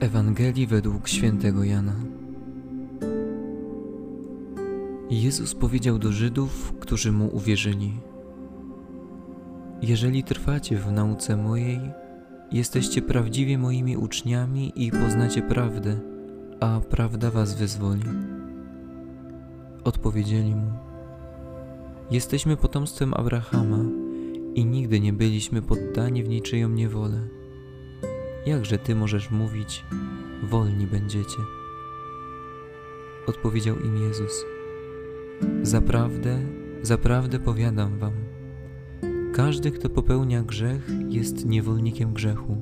Ewangelii według świętego Jana. Jezus powiedział do Żydów, którzy mu uwierzyli: Jeżeli trwacie w nauce mojej, jesteście prawdziwie moimi uczniami i poznacie prawdę, a prawda was wyzwoli. Odpowiedzieli mu: Jesteśmy potomstwem Abrahama i nigdy nie byliśmy poddani w niczyją niewolę. Jakże ty możesz mówić, wolni będziecie? Odpowiedział im Jezus: Zaprawdę, zaprawdę powiadam wam, każdy, kto popełnia grzech, jest niewolnikiem grzechu.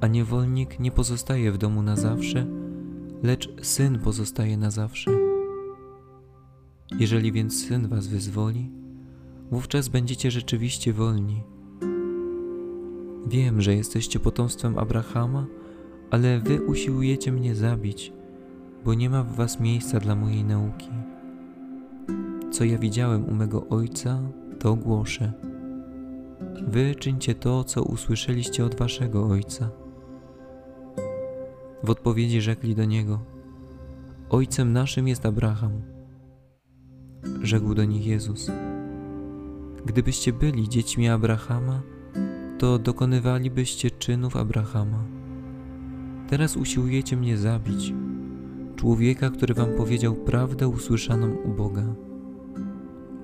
A niewolnik nie pozostaje w domu na zawsze, lecz syn pozostaje na zawsze. Jeżeli więc syn was wyzwoli, wówczas będziecie rzeczywiście wolni. Wiem, że jesteście potomstwem Abrahama, ale wy usiłujecie mnie zabić, bo nie ma w was miejsca dla mojej nauki. Co ja widziałem u mego ojca, to głoszę. Wy czyńcie to, co usłyszeliście od waszego ojca. W odpowiedzi rzekli do niego: Ojcem naszym jest Abraham. Rzekł do nich Jezus: Gdybyście byli dziećmi Abrahama, to dokonywalibyście czynów Abrahama. Teraz usiłujecie mnie zabić, człowieka, który wam powiedział prawdę usłyszaną u Boga.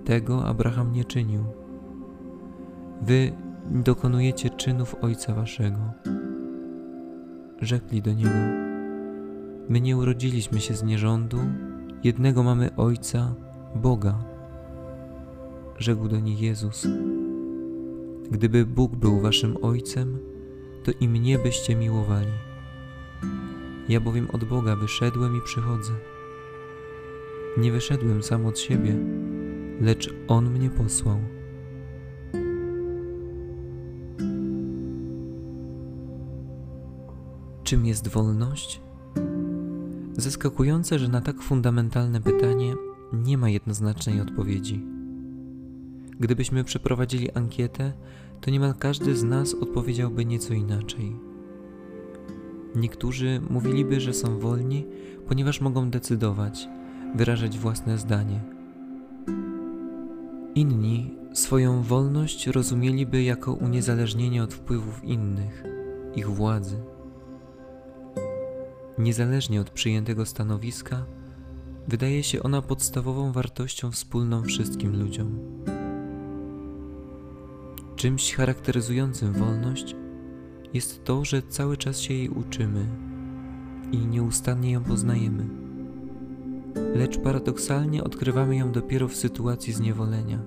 Tego Abraham nie czynił. Wy dokonujecie czynów ojca waszego. Rzekli do niego: My nie urodziliśmy się z nierządu, jednego mamy ojca, Boga. Rzekł do nich Jezus: Gdyby Bóg był waszym ojcem, to i mnie byście miłowali. Ja bowiem od Boga wyszedłem i przychodzę. Nie wyszedłem sam od siebie, lecz On mnie posłał. Czym jest wolność? Zaskakujące, że na tak fundamentalne pytanie nie ma jednoznacznej odpowiedzi. Gdybyśmy przeprowadzili ankietę, to niemal każdy z nas odpowiedziałby nieco inaczej. Niektórzy mówiliby, że są wolni, ponieważ mogą decydować, wyrażać własne zdanie. Inni swoją wolność rozumieliby jako uniezależnienie od wpływów innych, ich władzy. Niezależnie od przyjętego stanowiska, wydaje się ona podstawową wartością wspólną wszystkim ludziom. Czymś charakteryzującym wolność jest to, że cały czas się jej uczymy i nieustannie ją poznajemy. Lecz paradoksalnie odkrywamy ją dopiero w sytuacji zniewolenia,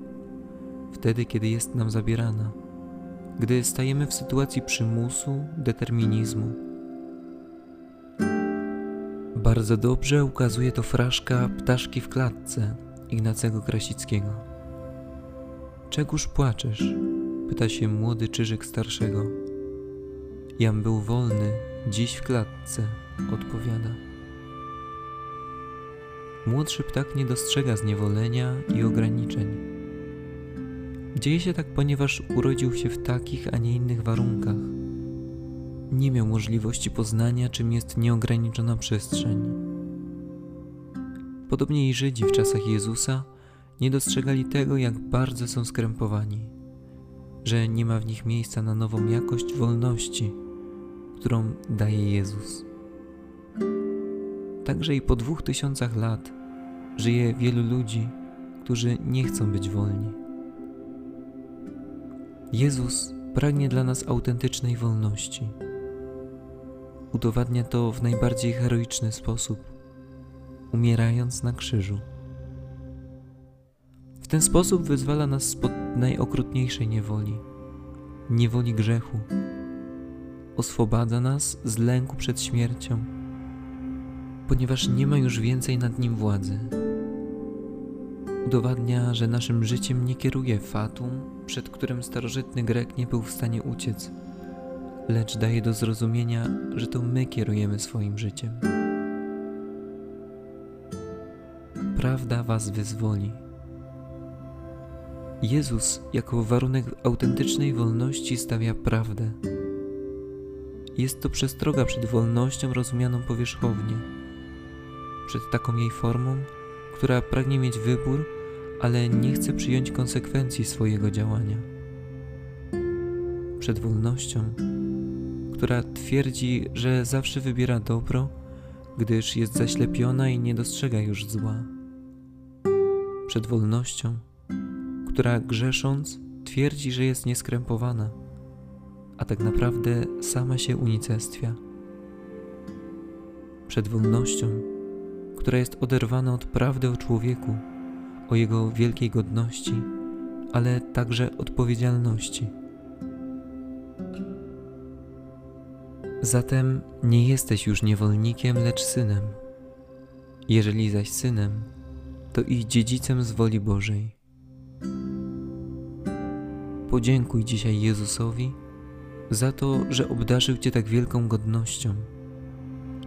wtedy kiedy jest nam zabierana, gdy stajemy w sytuacji przymusu, determinizmu. Bardzo dobrze ukazuje to fraszka Ptaszki w klatce Ignacego Krasickiego. Czegóż płaczesz? Pyta się młody czyżyk starszego. Jam był wolny, dziś w klatce, odpowiada. Młodszy ptak nie dostrzega zniewolenia i ograniczeń. Dzieje się tak, ponieważ urodził się w takich, a nie innych warunkach. Nie miał możliwości poznania, czym jest nieograniczona przestrzeń. Podobnie i Żydzi w czasach Jezusa nie dostrzegali tego, jak bardzo są skrępowani że nie ma w nich miejsca na nową jakość wolności, którą daje Jezus. Także i po dwóch tysiącach lat żyje wielu ludzi, którzy nie chcą być wolni. Jezus pragnie dla nas autentycznej wolności. Udowadnia to w najbardziej heroiczny sposób, umierając na krzyżu. Ten sposób wyzwala nas spod najokrutniejszej niewoli, niewoli grzechu. Oswobadza nas z lęku przed śmiercią, ponieważ nie ma już więcej nad nim władzy. Udowadnia, że naszym życiem nie kieruje fatum, przed którym starożytny Grek nie był w stanie uciec, lecz daje do zrozumienia, że to my kierujemy swoim życiem. Prawda was wyzwoli. Jezus jako warunek autentycznej wolności stawia prawdę. jest to przestroga przed wolnością rozumianą powierzchownie, przed taką jej formą, która pragnie mieć wybór, ale nie chce przyjąć konsekwencji swojego działania. Przed wolnością, która twierdzi, że zawsze wybiera dobro, gdyż jest zaślepiona i nie dostrzega już zła. Przed wolnością, która grzesząc twierdzi, że jest nieskrępowana, a tak naprawdę sama się unicestwia. Przed wolnością, która jest oderwana od prawdy o człowieku, o jego wielkiej godności, ale także odpowiedzialności. Zatem nie jesteś już niewolnikiem, lecz synem. Jeżeli zaś synem, to i dziedzicem z woli Bożej. Podziękuj dzisiaj Jezusowi za to, że obdarzył Cię tak wielką godnością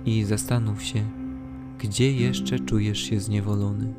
i zastanów się, gdzie jeszcze czujesz się zniewolony.